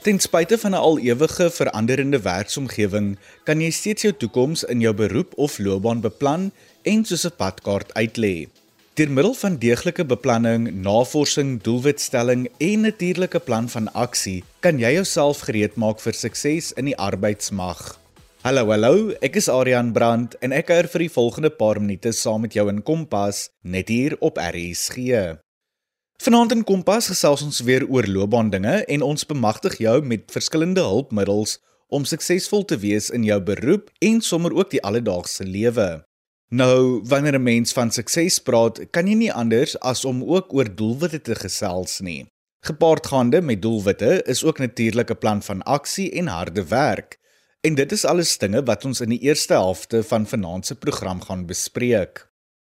Ten spyte van 'n al ewige veranderende werksomgewing, kan jy steeds jou toekoms in jou beroep of loopbaan beplan en soos 'n padkaart uitlê. Deur middel van deeglike beplanning, navorsing, doelwitstelling en natuurlike plan van aksie, kan jy jouself gereedmaak vir sukses in die arbeidsmag. Hallo, hallo, ek is Adrian Brandt en ek kuier vir die volgende paar minute saam met jou in Kompas, net hier op RSG. Vanaand in Kompas gesels ons weer oor loopbaandinge en ons bemagtig jou met verskillende hulpmiddels om suksesvol te wees in jou beroep en sommer ook die alledaagse lewe. Nou, wanneer 'n mens van sukses praat, kan jy nie anders as om ook oor doelwitte te gesels nie. Gepaardgaande met doelwitte is ook natuurlik 'n plan van aksie en harde werk. En dit is alles dinge wat ons in die eerste helfte van vanaand se program gaan bespreek.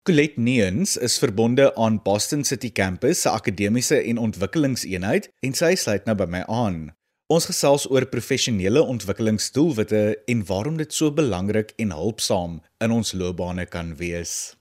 Colette Neens is verbonde aan Boston City Campus se akademiese en ontwikkelingseenheid en sy sluit nou by my aan. Ons gesels oor professionele ontwikkelingsdoelwitte en waarom dit so belangrik en hulpsaam in ons loopbane kan wees.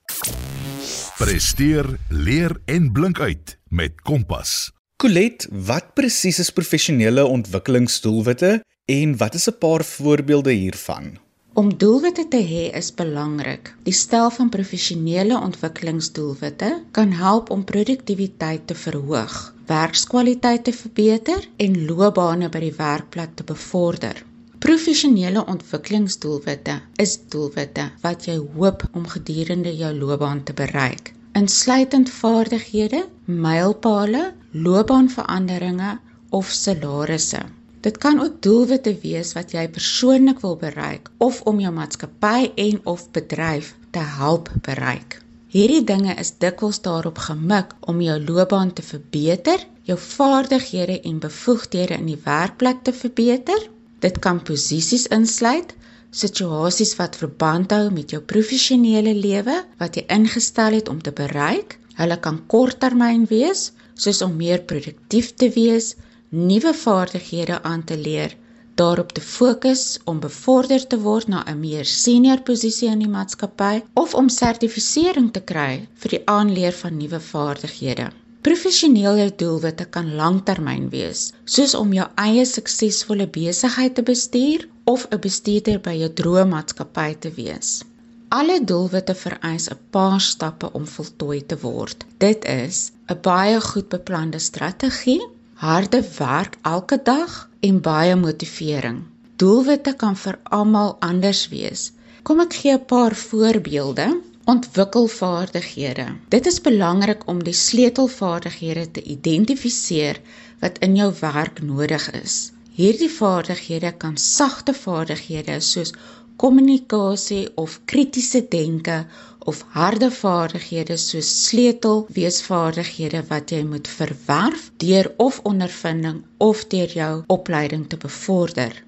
Presteer, leer en blink uit met Kompas. Colette, wat presies is professionele ontwikkelingsdoelwitte en wat is 'n paar voorbeelde hiervan? Om doelwitte te hê is belangrik. Die stel van professionele ontwikkelingsdoelwitte kan help om produktiwiteit te verhoog, werkskwaliteit te verbeter en loopbane by die werkplek te bevorder. Professionele ontwikkelingsdoelwitte is doelwitte wat jy hoop om gedurende jou loopbaan te bereik, insluitend vaardighede, mylpale, loopbaanveranderinge of salarisse. Dit kan ook doelwitte wees wat jy persoonlik wil bereik of om jou maatskappy en of bedryf te help bereik. Hierdie dinge is dikwels daarop gemik om jou loopbaan te verbeter, jou vaardighede en bevoegdhede in die werkplek te verbeter. Dit kan posisies insluit, situasies wat verband hou met jou professionele lewe wat jy ingestel het om te bereik. Hulle kan korttermyn wees, soos om meer produktief te wees, nuwe vaardighede aan te leer, daarop te fokus om bevorder te word na 'n meer senior posisie in die maatskappy of om sertifisering te kry vir die aanleer van nuwe vaardighede. Professionele doelwitte kan langtermyn wees, soos om jou eie suksesvolle besigheid te bestuur of 'n bestuurder by jou droommaatskappy te wees. Alle doelwitte vereis 'n paar stappe om voltooi te word. Dit is 'n baie goed beplande strategie, harde werk elke dag en baie motivering. Doelwitte kan vir almal anders wees. Kom ek gee 'n paar voorbeelde. Ontwikkel vaardighede. Dit is belangrik om die sleutelvaardighede te identifiseer wat in jou werk nodig is. Hierdie vaardighede kan sagte vaardighede soos kommunikasie of kritiese denke of harde vaardighede soos sleutel weesvaardighede wat jy moet verwerf deur of ondervinding of deur jou opleiding te bevorder.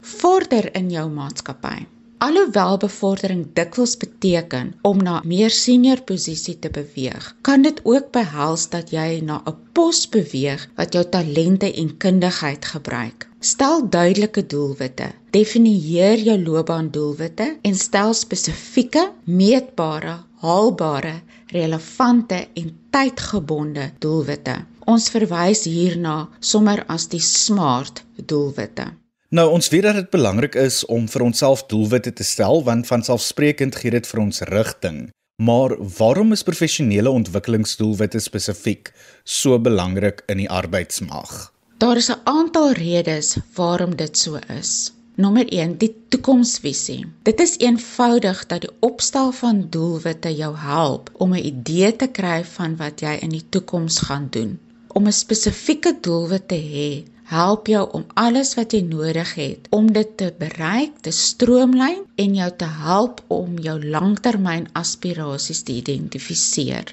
Vorder in jou maatskappy. Alhoewel bevordering dikwels beteken om na meer senior posisie te beweeg, kan dit ook behels dat jy na 'n pos beweeg wat jou talente en kundigheid gebruik. Stel duidelike doelwitte. Definieer jou loopbaandoelwitte en stel spesifieke, meetbare, haalbare, relevante en tydgebonde doelwitte. Ons verwys hierna sommer as die SMART doelwitte. Nou ons weet dat dit belangrik is om vir onsself doelwitte te stel want van selfsprekend gee dit vir ons rigting. Maar waarom is professionele ontwikkelingsdoelwitte spesifiek so belangrik in die arbeidsmag? Daar is 'n aantal redes waarom dit so is. Nommer 1, die toekomsvisie. Dit is eenvoudig dat die opstel van doelwitte jou help om 'n idee te kry van wat jy in die toekoms gaan doen. Om 'n spesifieke doelwit te hê, help jou om alles wat jy nodig het om dit te bereik, te stroomlyn en jou te help om jou langtermyn aspirasies te identifiseer.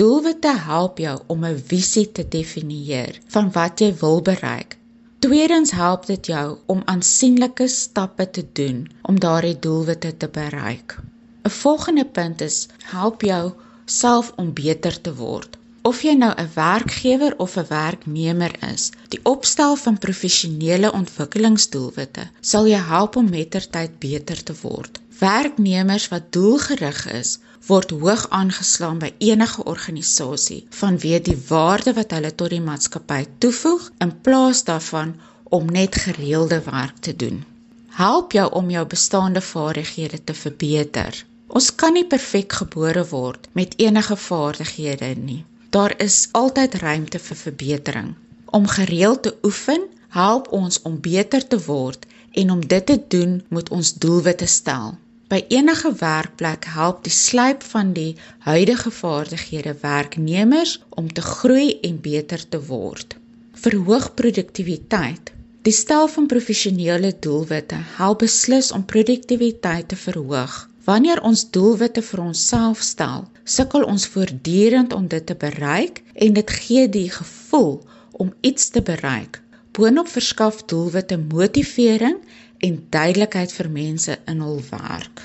Doelwitte help jou om 'n visie te definieer van wat jy wil bereik. Tweedens help dit jou om aansienlike stappe te doen om daardie doelwitte te bereik. 'n Volgende punt is help jou self om beter te word. Of jy nou 'n werkgewer of 'n werknemer is, die opstel van professionele ontwikkelingsdoelwitte sal jou help om mettertyd beter te word. Werknemers wat doelgerig is, word hoog aangeslaan by enige organisasie vanweë die waarde wat hulle tot die maatskappy toevoeg in plaas daarvan om net gereelde werk te doen. Help jou om jou bestaande vaardighede te verbeter. Ons kan nie perfek gebore word met enige vaardighede nie. Daar is altyd ruimte vir verbetering. Om gereeld te oefen, help ons om beter te word en om dit te doen, moet ons doelwitte stel. By enige werkplek help die slyp van die huidige vaardighede werknemers om te groei en beter te word. Verhoog produktiwiteit. Die stel van professionele doelwitte help beslis om produktiwiteit te verhoog. Wanneer ons doelwitte vir onsself stel, sukkel ons voortdurend om dit te bereik en dit gee die gevoel om iets te bereik. Boonop verskaf doelwitte motivering en duidelikheid vir mense in hul werk.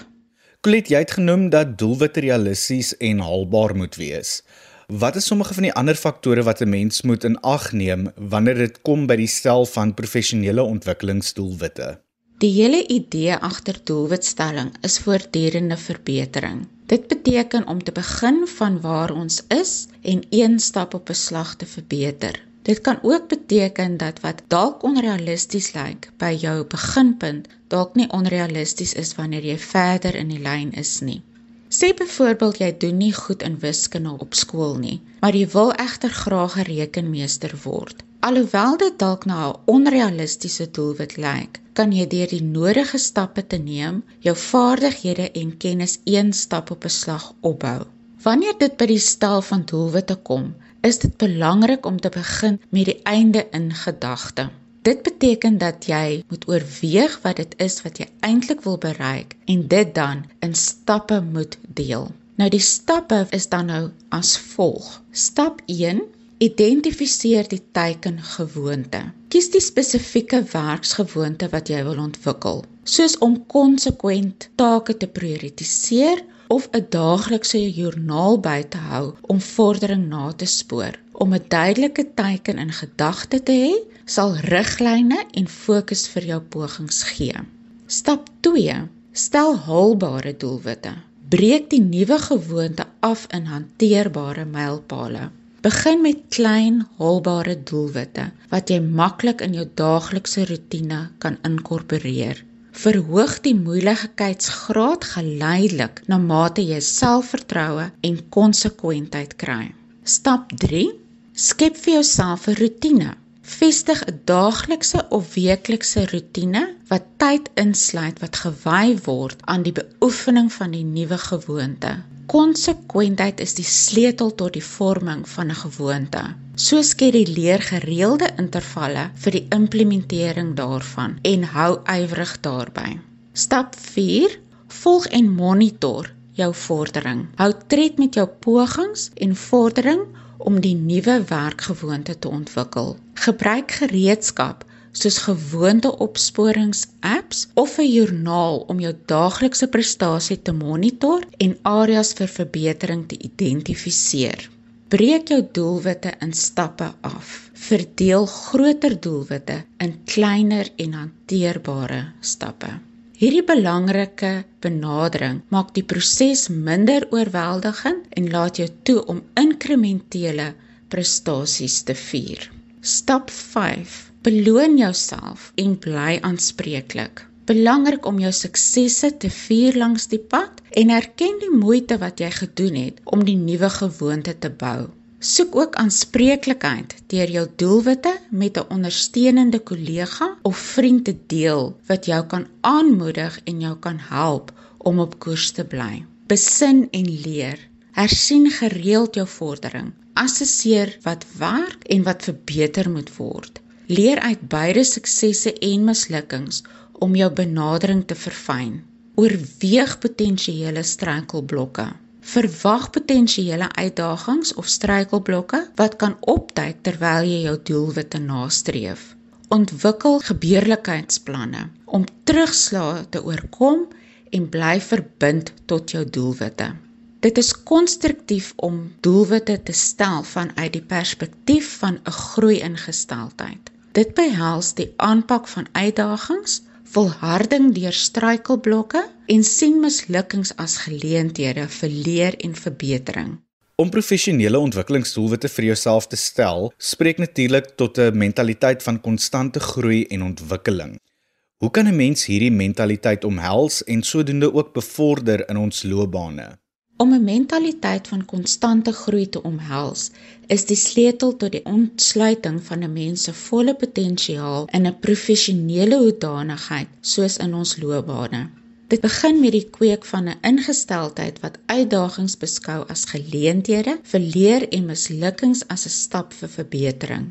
Colet, jy het genoem dat doelwitte realisties en haalbaar moet wees. Wat is sommige van die ander faktore wat 'n mens moet in ag neem wanneer dit kom by die stel van professionele ontwikkelingsdoelwitte? Die hele idee agter doelwitstelling is voortdurende verbetering. Dit beteken om te begin van waar ons is en een stap op 'n slag te verbeter. Dit kan ook beteken dat wat dalk onrealisties lyk by jou beginpunt dalk nie onrealisties is wanneer jy verder in die lyn is nie. Sê byvoorbeeld jy doen nie goed in wiskunde op skool nie, maar jy wil egter graag 'n rekenmeester word. Alhoewel dit dalk na 'n onrealistiese doelwit lyk, kan jy deur die nodige stappe te neem, jou vaardighede en kennis een stap op 'n slag opbou. Wanneer dit by die stel van doelwitte kom, is dit belangrik om te begin met die einde in gedagte. Dit beteken dat jy moet oorweeg wat dit is wat jy eintlik wil bereik en dit dan in stappe moet deel. Nou die stappe is dan nou as volg. Stap 1: Identifiseer die teiken gewoonte. Kies die spesifieke werksgewoonte wat jy wil ontwikkel, soos om konsekwent take te prioritiseer of 'n daaglikse joernaal by te hou om vordering na te spoor. Om 'n duidelike teiken in gedagte te hê, sal riglyne en fokus vir jou pogings gee. Stap 2: Stel haalbare doelwitte. Breek die nuwe gewoonte af in hanteerbare mylpale. Begin met klein, haalbare doelwitte wat jy maklik in jou daaglikse rotine kan inkorporeer verhoog die moeilikheidsgraad geleidelik na mate jy selfvertroue en konsekwentheid kry. Stap 3: Skep vir jouself 'n roetine. Vestig 'n daaglikse of weeklikse roetine wat tyd insluit wat gewy word aan die beoefening van die nuwe gewoonte. Konsekwentheid is die sleutel tot die vorming van 'n gewoonte. So skeduleer gereelde intervalle vir die implementering daarvan en hou ywerig daarby. Stap 4: Volg en monitor jou vordering. Hou tred met jou pogings en vordering om die nuwe werkgewoonte te ontwikkel. Gebruik gereedskap soos gewoonte opsporings-apps of 'n joernaal om jou daaglikse prestasie te monitor en areas vir verbetering te identifiseer. Breek jou doelwitte in stappe af. Verdeel groter doelwitte in kleiner en hanteerbare stappe. Hierdie belangrike benadering maak die proses minder oorweldigend en laat jou toe om inkrementele prestasies te vier. Stap Beloon jouself en bly aanspreeklik. Belangrik om jou suksesse te vier langs die pad en erken die moeite wat jy gedoen het om die nuwe gewoonte te bou. Soek ook aanspreeklikheid deur jou doelwitte met 'n ondersteunende kollega of vriend te deel wat jou kan aanmoedig en jou kan help om op koers te bly. Besin en leer. Hersien gereeld jou vordering. Assesseer wat werk en wat verbeter moet word. Leer uit beide suksesse en mislukkings om jou benadering te verfyn. Oorweeg potensiële struikelblokke. Verwag potensiële uitdagings of struikelblokke wat kan opduik terwyl jy jou doelwitte nastreef. Ontwikkel gebeurlikheidsplanne om terugslae te oorkom en bly verbind tot jou doelwitte. Dit is konstruktief om doelwitte te stel vanuit die perspektief van 'n groeiingesteldheid. Dit behels die aanpak van uitdagings, volharding deur struikelblokke en sien mislukkings as geleenthede vir leer en verbetering. Om professionele ontwikkelingsdoelwitte vir jouself te stel, spreek natuurlik tot 'n mentaliteit van konstante groei en ontwikkeling. Hoe kan 'n mens hierdie mentaliteit omhels en sodoende ook bevorder in ons loopbane? Om 'n mentaliteit van konstante groei te omhels, is die sleutel tot die ontsluiting van 'n mens se volle potensiaal in 'n professionele hoedanigheid soos in ons loopbane. Dit begin met die kweek van 'n ingesteldheid wat uitdagings beskou as geleenthede vir leer en mislukkings as 'n stap vir verbetering.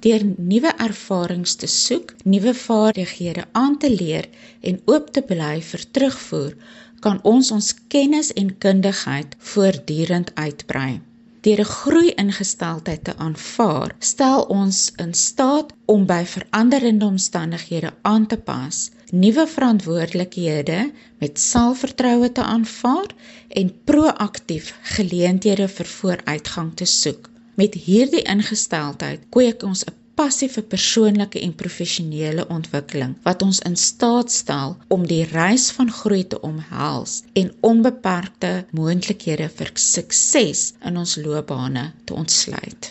Deur nuwe ervarings te soek, nuwe vaardighede aan te leer en oop te bly vir terugvoer, kan ons ons kennis en kundigheid voortdurend uitbrei. Deur 'n groei-ingesteldheid te aanvaar, stel ons in staat om by veranderende omstandighede aan te pas, nuwe verantwoordelikhede met selfvertroue te aanvaar en proaktief geleenthede vir vooruitgang te soek. Met hierdie ingesteldheid kweek ons 'n passie vir persoonlike en professionele ontwikkeling wat ons in staat stel om die reis van groei te omhels en onbeperkte moontlikhede vir sukses in ons loopbane te ontsluit.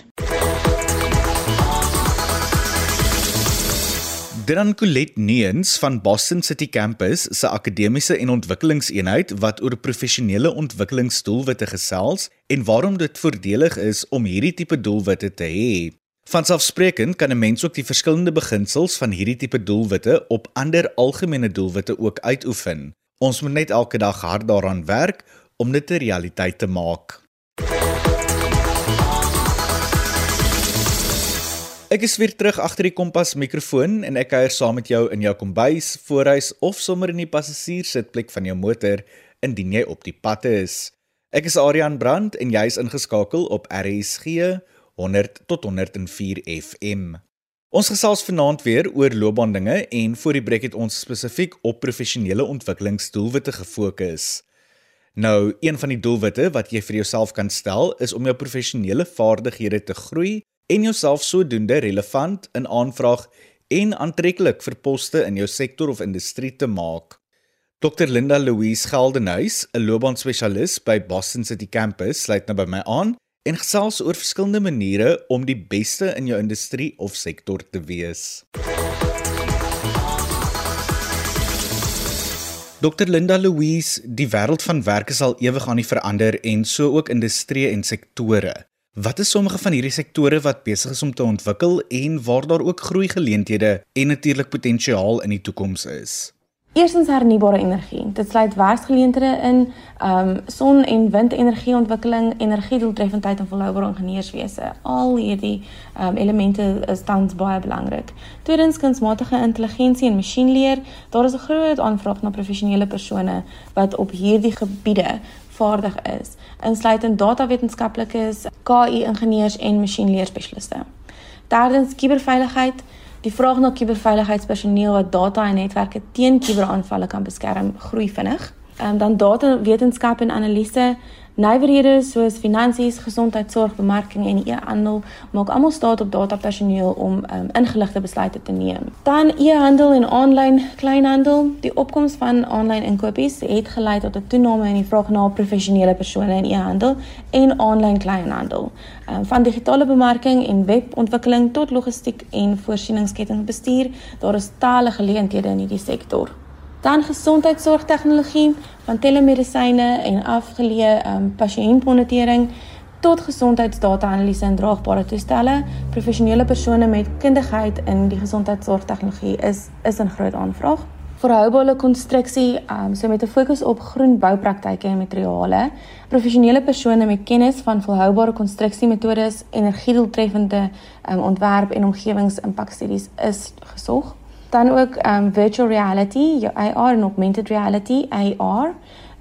Dan Colette Neens van Boston City Campus se akademiese en ontwikkelingseenheid wat oor professionele ontwikkelingsdoelwitte gesels en waarom dit voordelig is om hierdie tipe doelwitte te hê. Vanselfsprekend kan 'n mens ook die verskillende beginsels van hierdie tipe doelwitte op ander algemene doelwitte ook uitoefen. Ons moet net elke dag hard daaraan werk om dit 'n realiteit te maak. Ek is weer terug agter die kompas mikrofoon en ek kuier saam met jou in jou kombuis, voorhuis of sommer in die passasierssitplek van jou motor indien jy op die pad is. Ek is Adrian Brandt en jy is ingeskakel op RSG 100 tot 104 FM. Ons gesels vanaand weer oor loopbaandinge en voor die breek het ons spesifiek op professionele ontwikkelingsdoelwitte gefokus. Nou, een van die doelwitte wat jy vir jouself kan stel, is om jou professionele vaardighede te groei en jouself sodoende relevant in aanvraag en aantreklik vir poste in jou sektor of industrie te maak. Dr Linda Louise Geldenhuys, 'n loopbaanspesialis by Boston City Campus, sluit nou by my aan en gesels oor verskillende maniere om die beste in jou industrie of sektor te wees. Dr Linda Louise, die wêreld van werk sal ewig aan die verander en so ook industrie en sektore. Wat is sommige van hierdie sektore wat besig is om te ontwikkel en waar daar ook groei geleenthede en natuurlik potensiaal in die toekoms is? Eerstens hernubare energie. Dit sluit werksgeleenthede in, ehm um, son- en windenergieontwikkeling, energiedoeltreffendheid en volhoubare ingenieurswese. Al hierdie ehm um, elemente is tans baie belangrik. Tweedens kunsmatige intelligensie en masjienleer. Daar is 'n groot aanvraag na professionele persone wat op hierdie gebiede vaardig is, insluitend datawetenskaplikes, KI-ingenieurs en masjienleerspesialiste. Derdens kuberveiligheid. Die vraag na kuberveiligheidspersoneel wat data en netwerke teen kuberaanvalle kan beskerm, groei vinnig. Ehm um, dan data wetenskap en analise Nywerhede soos finansies, gesondheidsorg, bemarking en e-handel maak almal staat op datapersoneel om um, ingeligte besluite te neem. Dan e-handel en aanlyn kleinhandel. Die opkoms van aanlyn inkopies het gelei tot 'n toename in die vraag na professionele persone in e-handel en aanlyn kleinhandel. Um, van digitale bemarking en webontwikkeling tot logistiek en voorsieningskettingbestuur, daar is talle geleenthede in hierdie sektor dan gesondheidsorgtegnologie van telemedisyne en afgeleë um, pasiëntmonitering tot gesondheidsdata-analise en draagbare toestelle. Professionele persone met kundigheid in die gesondheidsorgtegnologie is is 'n groot aanvraag. Volhoubare konstruksie, um, so met 'n fokus op groen boupraktyke en materiale. Professionele persone met kennis van volhoubare konstruksiemetodes, energiedoeltreffende um, ontwerp en omgewingsimpakstudies is gesog dan ook um virtual reality, jou AR en augmented reality, AR.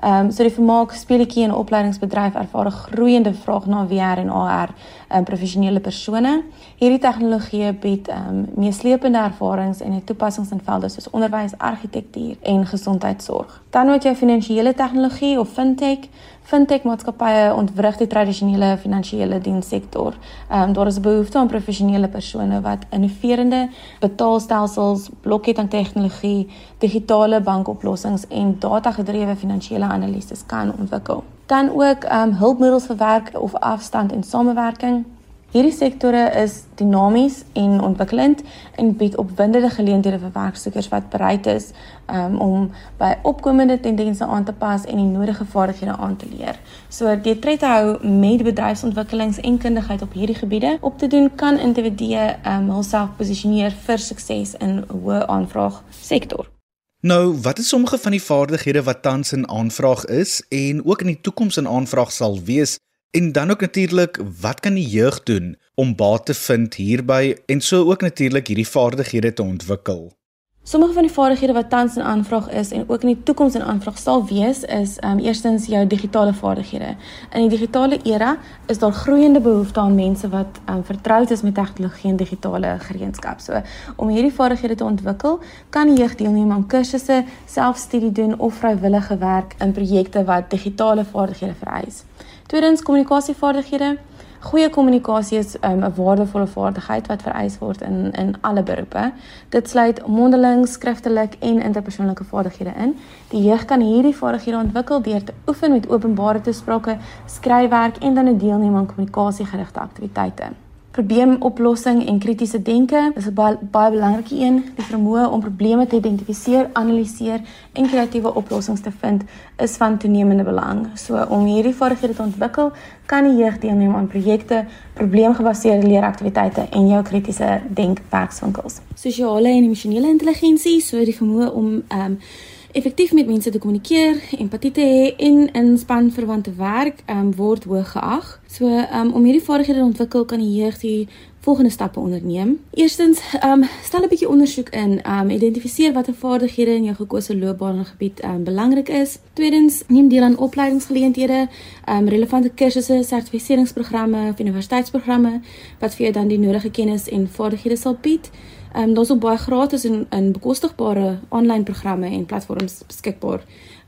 Um so die vermaak speletjie en opleidingsbedryf ervaar 'n groeiende vraag na VR en AR um professionele persone. Hierdie tegnologie bied um meeslepende ervarings en toepassings in velde soos onderwys, argitektuur en gesondheidsorg. Dan ook jou finansiële tegnologie of fintech fintech maatskappye ontwrig die tradisionele finansiële dienssektor. Ehm um, daar is 'n behoefte aan professionele persone wat innoverende betaalstelsels, blokketting tegnologie, digitale bankoplossings en data-gedrewe finansiële analises kan ontwikkel. dan ook ehm um, hulpmiddels vir werk of afstand en samewerking. Hierdie sektore is dinamies en ontwikkelend en bied opwindende geleenthede vir werksoekers wat bereid is um, om by opkomende tendense aan te pas en die nodige vaardighede aan te leer. So deur tred te hou met bedryfsontwikkelings en kundigheid op hierdie gebiede op te doen, kan individue um, hulself posisioneer vir sukses in 'n hoë aanvraag sektor. Nou, wat is sommige van die vaardighede wat tans in aanvraag is en ook in die toekoms in aanvraag sal wees En dan ook natuurlik, wat kan die jeug doen om baat te vind hierby en so ook natuurlik hierdie vaardighede te ontwikkel? Sommige van die vaardighede wat tans in aanvraag is en ook in die toekoms in aanvraag sal wees, is um eerstens jou digitale vaardighede. In die digitale era is daar groeiende behoefte aan mense wat um vertroud is met tegnologie en digitale gereedskap. So om hierdie vaardighede te ontwikkel, kan die jeug deelneem aan kursusse, selfstudie doen of vrywillige werk in projekte wat digitale vaardighede vereis. Tweedens kommunikasievaardighede. Goeie kommunikasie is um, 'n um, waardevolle vaardigheid wat vereis word in in alle beroepe. Dit sluit mondeling, skriftelik en interpersoonlike vaardighede in. Die jeug kan hierdie vaardighede ontwikkel deur te oefen met openbare toesprake, skryfwerk en dan 'n deelneem aan kommunikasiegerigte aktiwiteite probleemoplossing en kritiese denke is 'n baie, baie belangrike een. Die vermoë om probleme te identifiseer, analiseer en kreatiewe oplossings te vind is van toenemende belang. So om hierdie vaardighede te ontwikkel, kan die jeug deelneem aan projekte, probleemgebaseerde leeraktiwiteite en jou kritiese denkwerkswinkels. Sosiale en emosionele intelligensie, so die vermoë om ehm um, effektief met mense te kommunikeer, empatie te hê en in spanverwante werk um, word hoog geag. So um, om hierdie vaardighede te ontwikkel kan die jeug die volgende stappe onderneem. Eerstens, um, stel 'n bietjie ondersoek in, um, identifiseer watter vaardighede in jou gekose loopbaangebied um, belangrik is. Tweedens, neem deel aan opleidingsgeleenthede, um, relevante kursusse, sertifiseringsprogramme of universiteitsprogramme wat vir jou dan die nodige kennis en vaardighede sal bied. Ehm um, daar's ook baie gratis en in bekostigbare aanlyn programme en platforms beskikbaar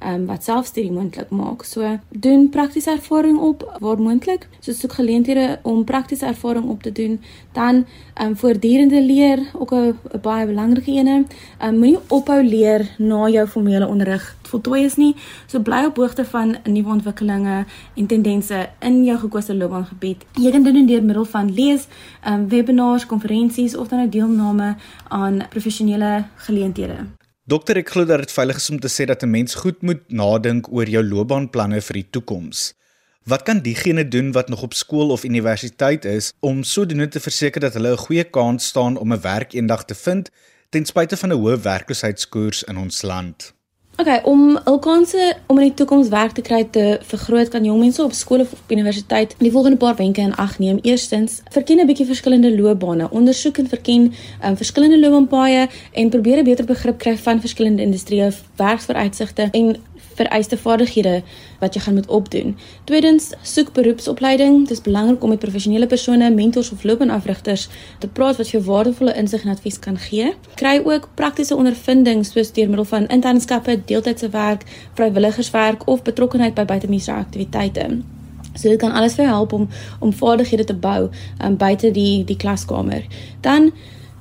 um, wat selfstudie moontlik maak. So doen praktiese ervaring op waar moontlik. So soek geleenthede om praktiese ervaring op te doen. Dan ehm um, voortdurende leer ook 'n baie belangrike ene. Ehm um, moenie ophou leer na jou formele onderrig voltooi is nie. So bly op hoogte van nuwe ontwikkelinge en tendense in jou gekose loopbaangebied. Jy kan dit doen deur middel van lees, ehm um, webinars, konferensies of dan 'n deelname aan professionele geleenthede. Dokter, ek glo dat dit veilig is om te sê dat 'n mens goed moet nadink oor jou loopbaanplanne vir die toekoms. Wat kan diegene doen wat nog op skool of universiteit is om sodoende te verseker dat hulle 'n goeie kans staan om 'n werk eendag te vind ten spyte van 'n hoë werkloosheidskoers in ons land? Okay, om hul kanse om in die toekoms werk te kry te vergroot, kan jong mense op skool of op universiteit die volgende paar wenke in ag neem. Eerstens, verken 'n bietjie verskillende loopbane, ondersoek en verken um, verskillende loopbaanpaaie en probeer 'n beter begrip kry van verskillende industrieë, werksvooruitsigte en vereiste vaardighede wat jy gaan moet opdoen. Tweedens, soek beroepsopleiding. Dit is belangrik om met professionele persone, mentors of loopbaanafrigters te praat wat vir jou waardevolle insig en advies kan gee. Kry ook praktiese ondervinding soos deur middel van internskappe, deeltydse werk, vrywilligerswerk of betrokkenheid by buitemuurse aktiwiteite. So dit kan alles vir jou help om om vaardighede te bou um, buite die die klaskamer. Dan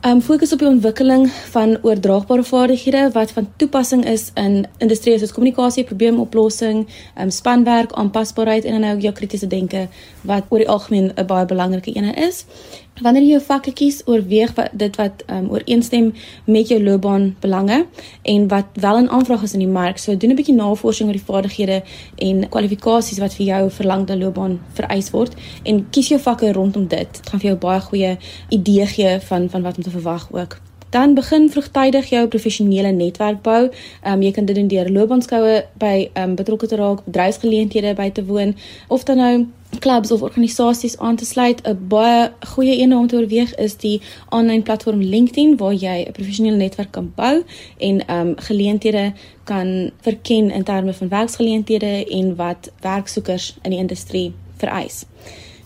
Um fokus op die ontwikkeling van oordraagbare vaardighede wat van toepassing is in industrieë soos kommunikasie, probleemoplossing, um spanwerk, aanpasbaarheid en dan nou jou kritiese denke wat oor die algemeen 'n baie belangrike een is. Wanneer jy jou vakke kies, oorweeg wat dit wat um, ooreenstem met jou loopbaan belange en wat wel in aanvraag is in die mark. So doen 'n bietjie navorsing oor die vaardighede en kwalifikasies wat vir jou verlangde loopbaan vereis word en kies jou vakke rondom dit. Dit gaan vir jou baie goeie idee gee van van wat om te verwag ook. Dan begin vroegtydig jou professionele netwerk bou. Ehm um, jy kan dit doen deur loopbaanskoue by ehm um, betrokke te raak, bedryfsgeleenthede by te woon of dan nou klubs of organisasies aan te sluit. 'n Baie goeie een om te oorweeg is die aanlyn platform LinkedIn waar jy 'n professionele netwerk kan bou en ehm um, geleenthede kan verken in terme van werksgeleenthede en wat werksoekers in die industrie vereis.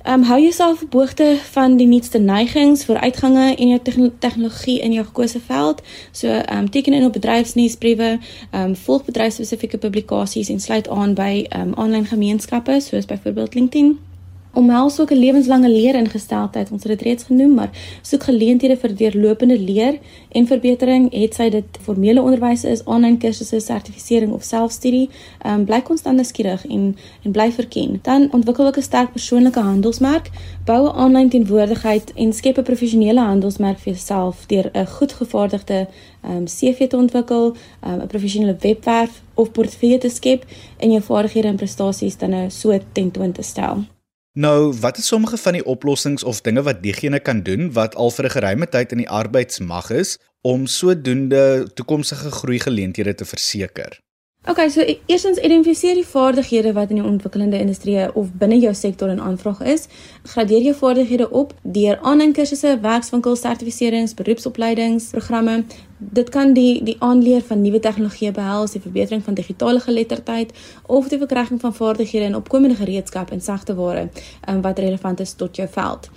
Ehm um, hou jouself op hoogte van die nuutste neigings, vooruitgange en jou tegnologie in jou gekose veld. So ehm um, teken in op bedryfsnuusbriewe, ehm um, volg bedryfspesifieke publikasies en sluit aan by ehm um, aanlyn gemeenskappe soos byvoorbeeld LinkedIn. Omhels ook 'n lewenslange leeringesteldheid. Ons het dit reeds genoem, maar soek geleenthede vir deurlopende leer en verbetering, het sy dit formele onderwys is, aanlyn kursusse, sertifisering of selfstudie, um, bly konstant nuuskierig en en bly verken. Dan ontwikkel ook 'n sterk persoonlike handelsmerk, bou 'n aanlyn teenwoordigheid en skep 'n professionele handelsmerk vir jouself deur 'n goed gevaardigde um, CV te ontwikkel, um, 'n professionele webwerf of portefeulje te skep en jou vaardighede en prestasies dan nou so tentoon te stel. Nou, wat is sommige van die oplossings of dinge wat diegene kan doen wat al vir 'n geruime tyd in die arbeidsmag is om sodoende toekomstige groeigeleenthede te verseker? Okay, so e-, eerstens identifiseer die vaardighede wat in die ontwikkelende industrie of binne jou sektor in aanvraag is. Gradeer jou vaardighede op deur aanlyn kursusse, werkswinkel sertifiserings, beroepsopleidingsprogramme. Dit kan die die aanleer van nuwe tegnologieë behels, die verbetering van digitale geletterdheid of die verkryging van vaardighede in opkomende gereedskap en sagteware um, wat relevant is tot jou veld.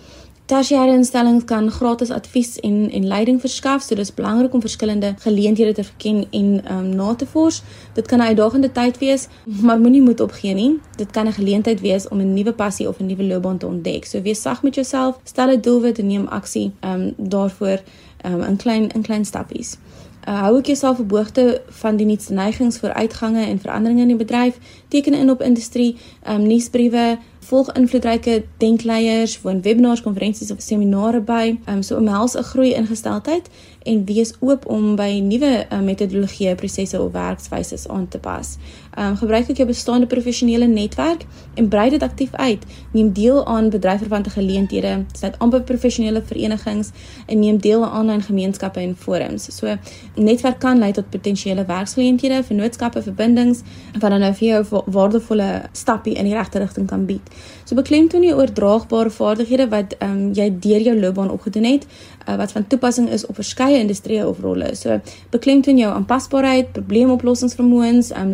Tersiêre instellings kan gratis advies en en leiding verskaf, so dis belangrik om verskillende geleenthede te verken en um, na te vors. Dit kan 'n uitdagende tyd wees, maar moenie moed opgee nie. Dit kan 'n geleentheid wees om 'n nuwe passie of 'n nuwe loopbaan te ontdek. So wees sag met jouself, stel 'n doelwit en neem aksie um daarvoor um in klein in klein stappies. Uh, hou ek jouself op hoogte van die nuutste neigings vir uitgange en veranderinge in die bedryf, teken in op industrie, um nuusbriewe, volg invloedryke denkleiers, woon webinars, konferensies of seminare by, um, so omhels 'n groei ingesteldheid en wees oop om by nuwe uh, metodologieë, prosesse of werkswyse aan te pas. Um, gebruik ook jou bestaande professionele netwerk en brei dit aktief uit. Neem deel aan bedryfverwante geleenthede, sluit aan by professionele verenigings en neem deel aan aanlyn gemeenskappe en forums. So netwerk kan lei tot potensiële werksgeleenthede, vennootskappe, verbindings wat dan nou vir jou waardevolle stappie in die regte rigting kan bied. So beklemtoon jy oordraagbare vaardighede wat ehm um, jy deur jou loopbaan opgedoen het, uh, wat van toepassing is op verskeie industrieë of rolle. So beklemtoon jou aanpasbaarheid, probleemoplossingsvermoëns, ehm um,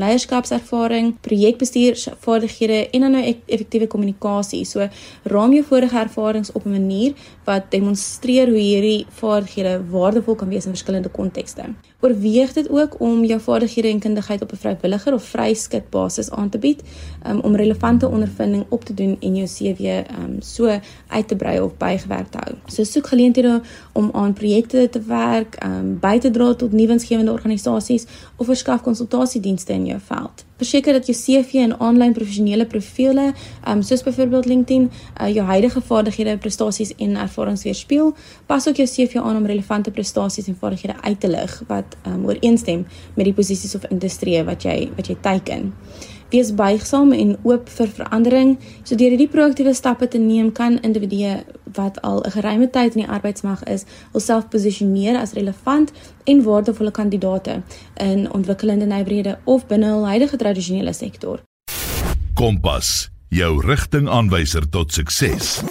leierskapservaring, projekbestuursvaardighede en dan nou effektiewe kommunikasie. So raam jou vorige ervarings op 'n manier wat demonstreer hoe hierdie vaardighede waardevol kan wees in verskillende kontekste. Oorweeg dit ook om jou vaardighede en kundigheid op 'n vrywilliger of vryskut basis aan te bied um, om relevante ondervinding op te doen en jou CV um, so uit te brei of bygewerk te hou. So soek geleenthede om aan projekte te werk, um, by te dra tot nuwensgewende organisasies of verskaf konsultasiedienste in jou veld. Verseker dat jou CV en aanlyn professionele profile, um, soos byvoorbeeld LinkedIn, uh, jou huidige vaardighede, prestasies en ervarings weerspieël. Pas ook jou CV aan om relevante prestasies en vaardighede uit te lig wat um, ooreenstem met die posisies of industrieë wat jy wat jy teiken. Wees buigsaam en oop vir verandering. So deur hierdie proaktiewe stappe te neem, kan individue wat al 'n geruime tyd in die arbeidsmag is, hulself posisioneer as relevant en waardevolle kandidaate in ontwikkelende nywerhede of binne hul huidige tradisionele sektor. Kompas, jou rigtingaanwyser tot sukses.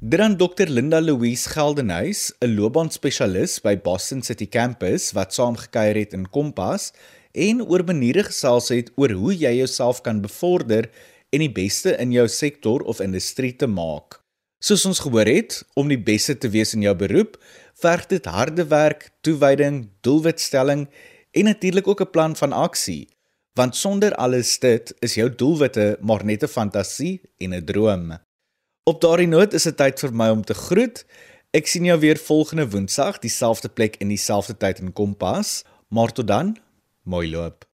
Dan Dr Linda Louise Geldenhuys, 'n loopbaanspesialis by Boston City Campus wat saamgekyer het in Kompas en oor maniere gesels het oor hoe jy jouself kan bevorder en die beste in jou sektor of industrie te maak. Soos ons gehoor het, om die beste te wees in jou beroep, verg dit harde werk, toewyding, doelwitstelling en natuurlik ook 'n plan van aksie. Want sonder alles dit is jou doelwitte maar net 'n fantasie en 'n droom. Op daardie noot is dit tyd vir my om te groet. Ek sien jou weer volgende Woensdag, dieselfde plek en dieselfde tyd in Kompas. Maar tot dan, Mäul ab.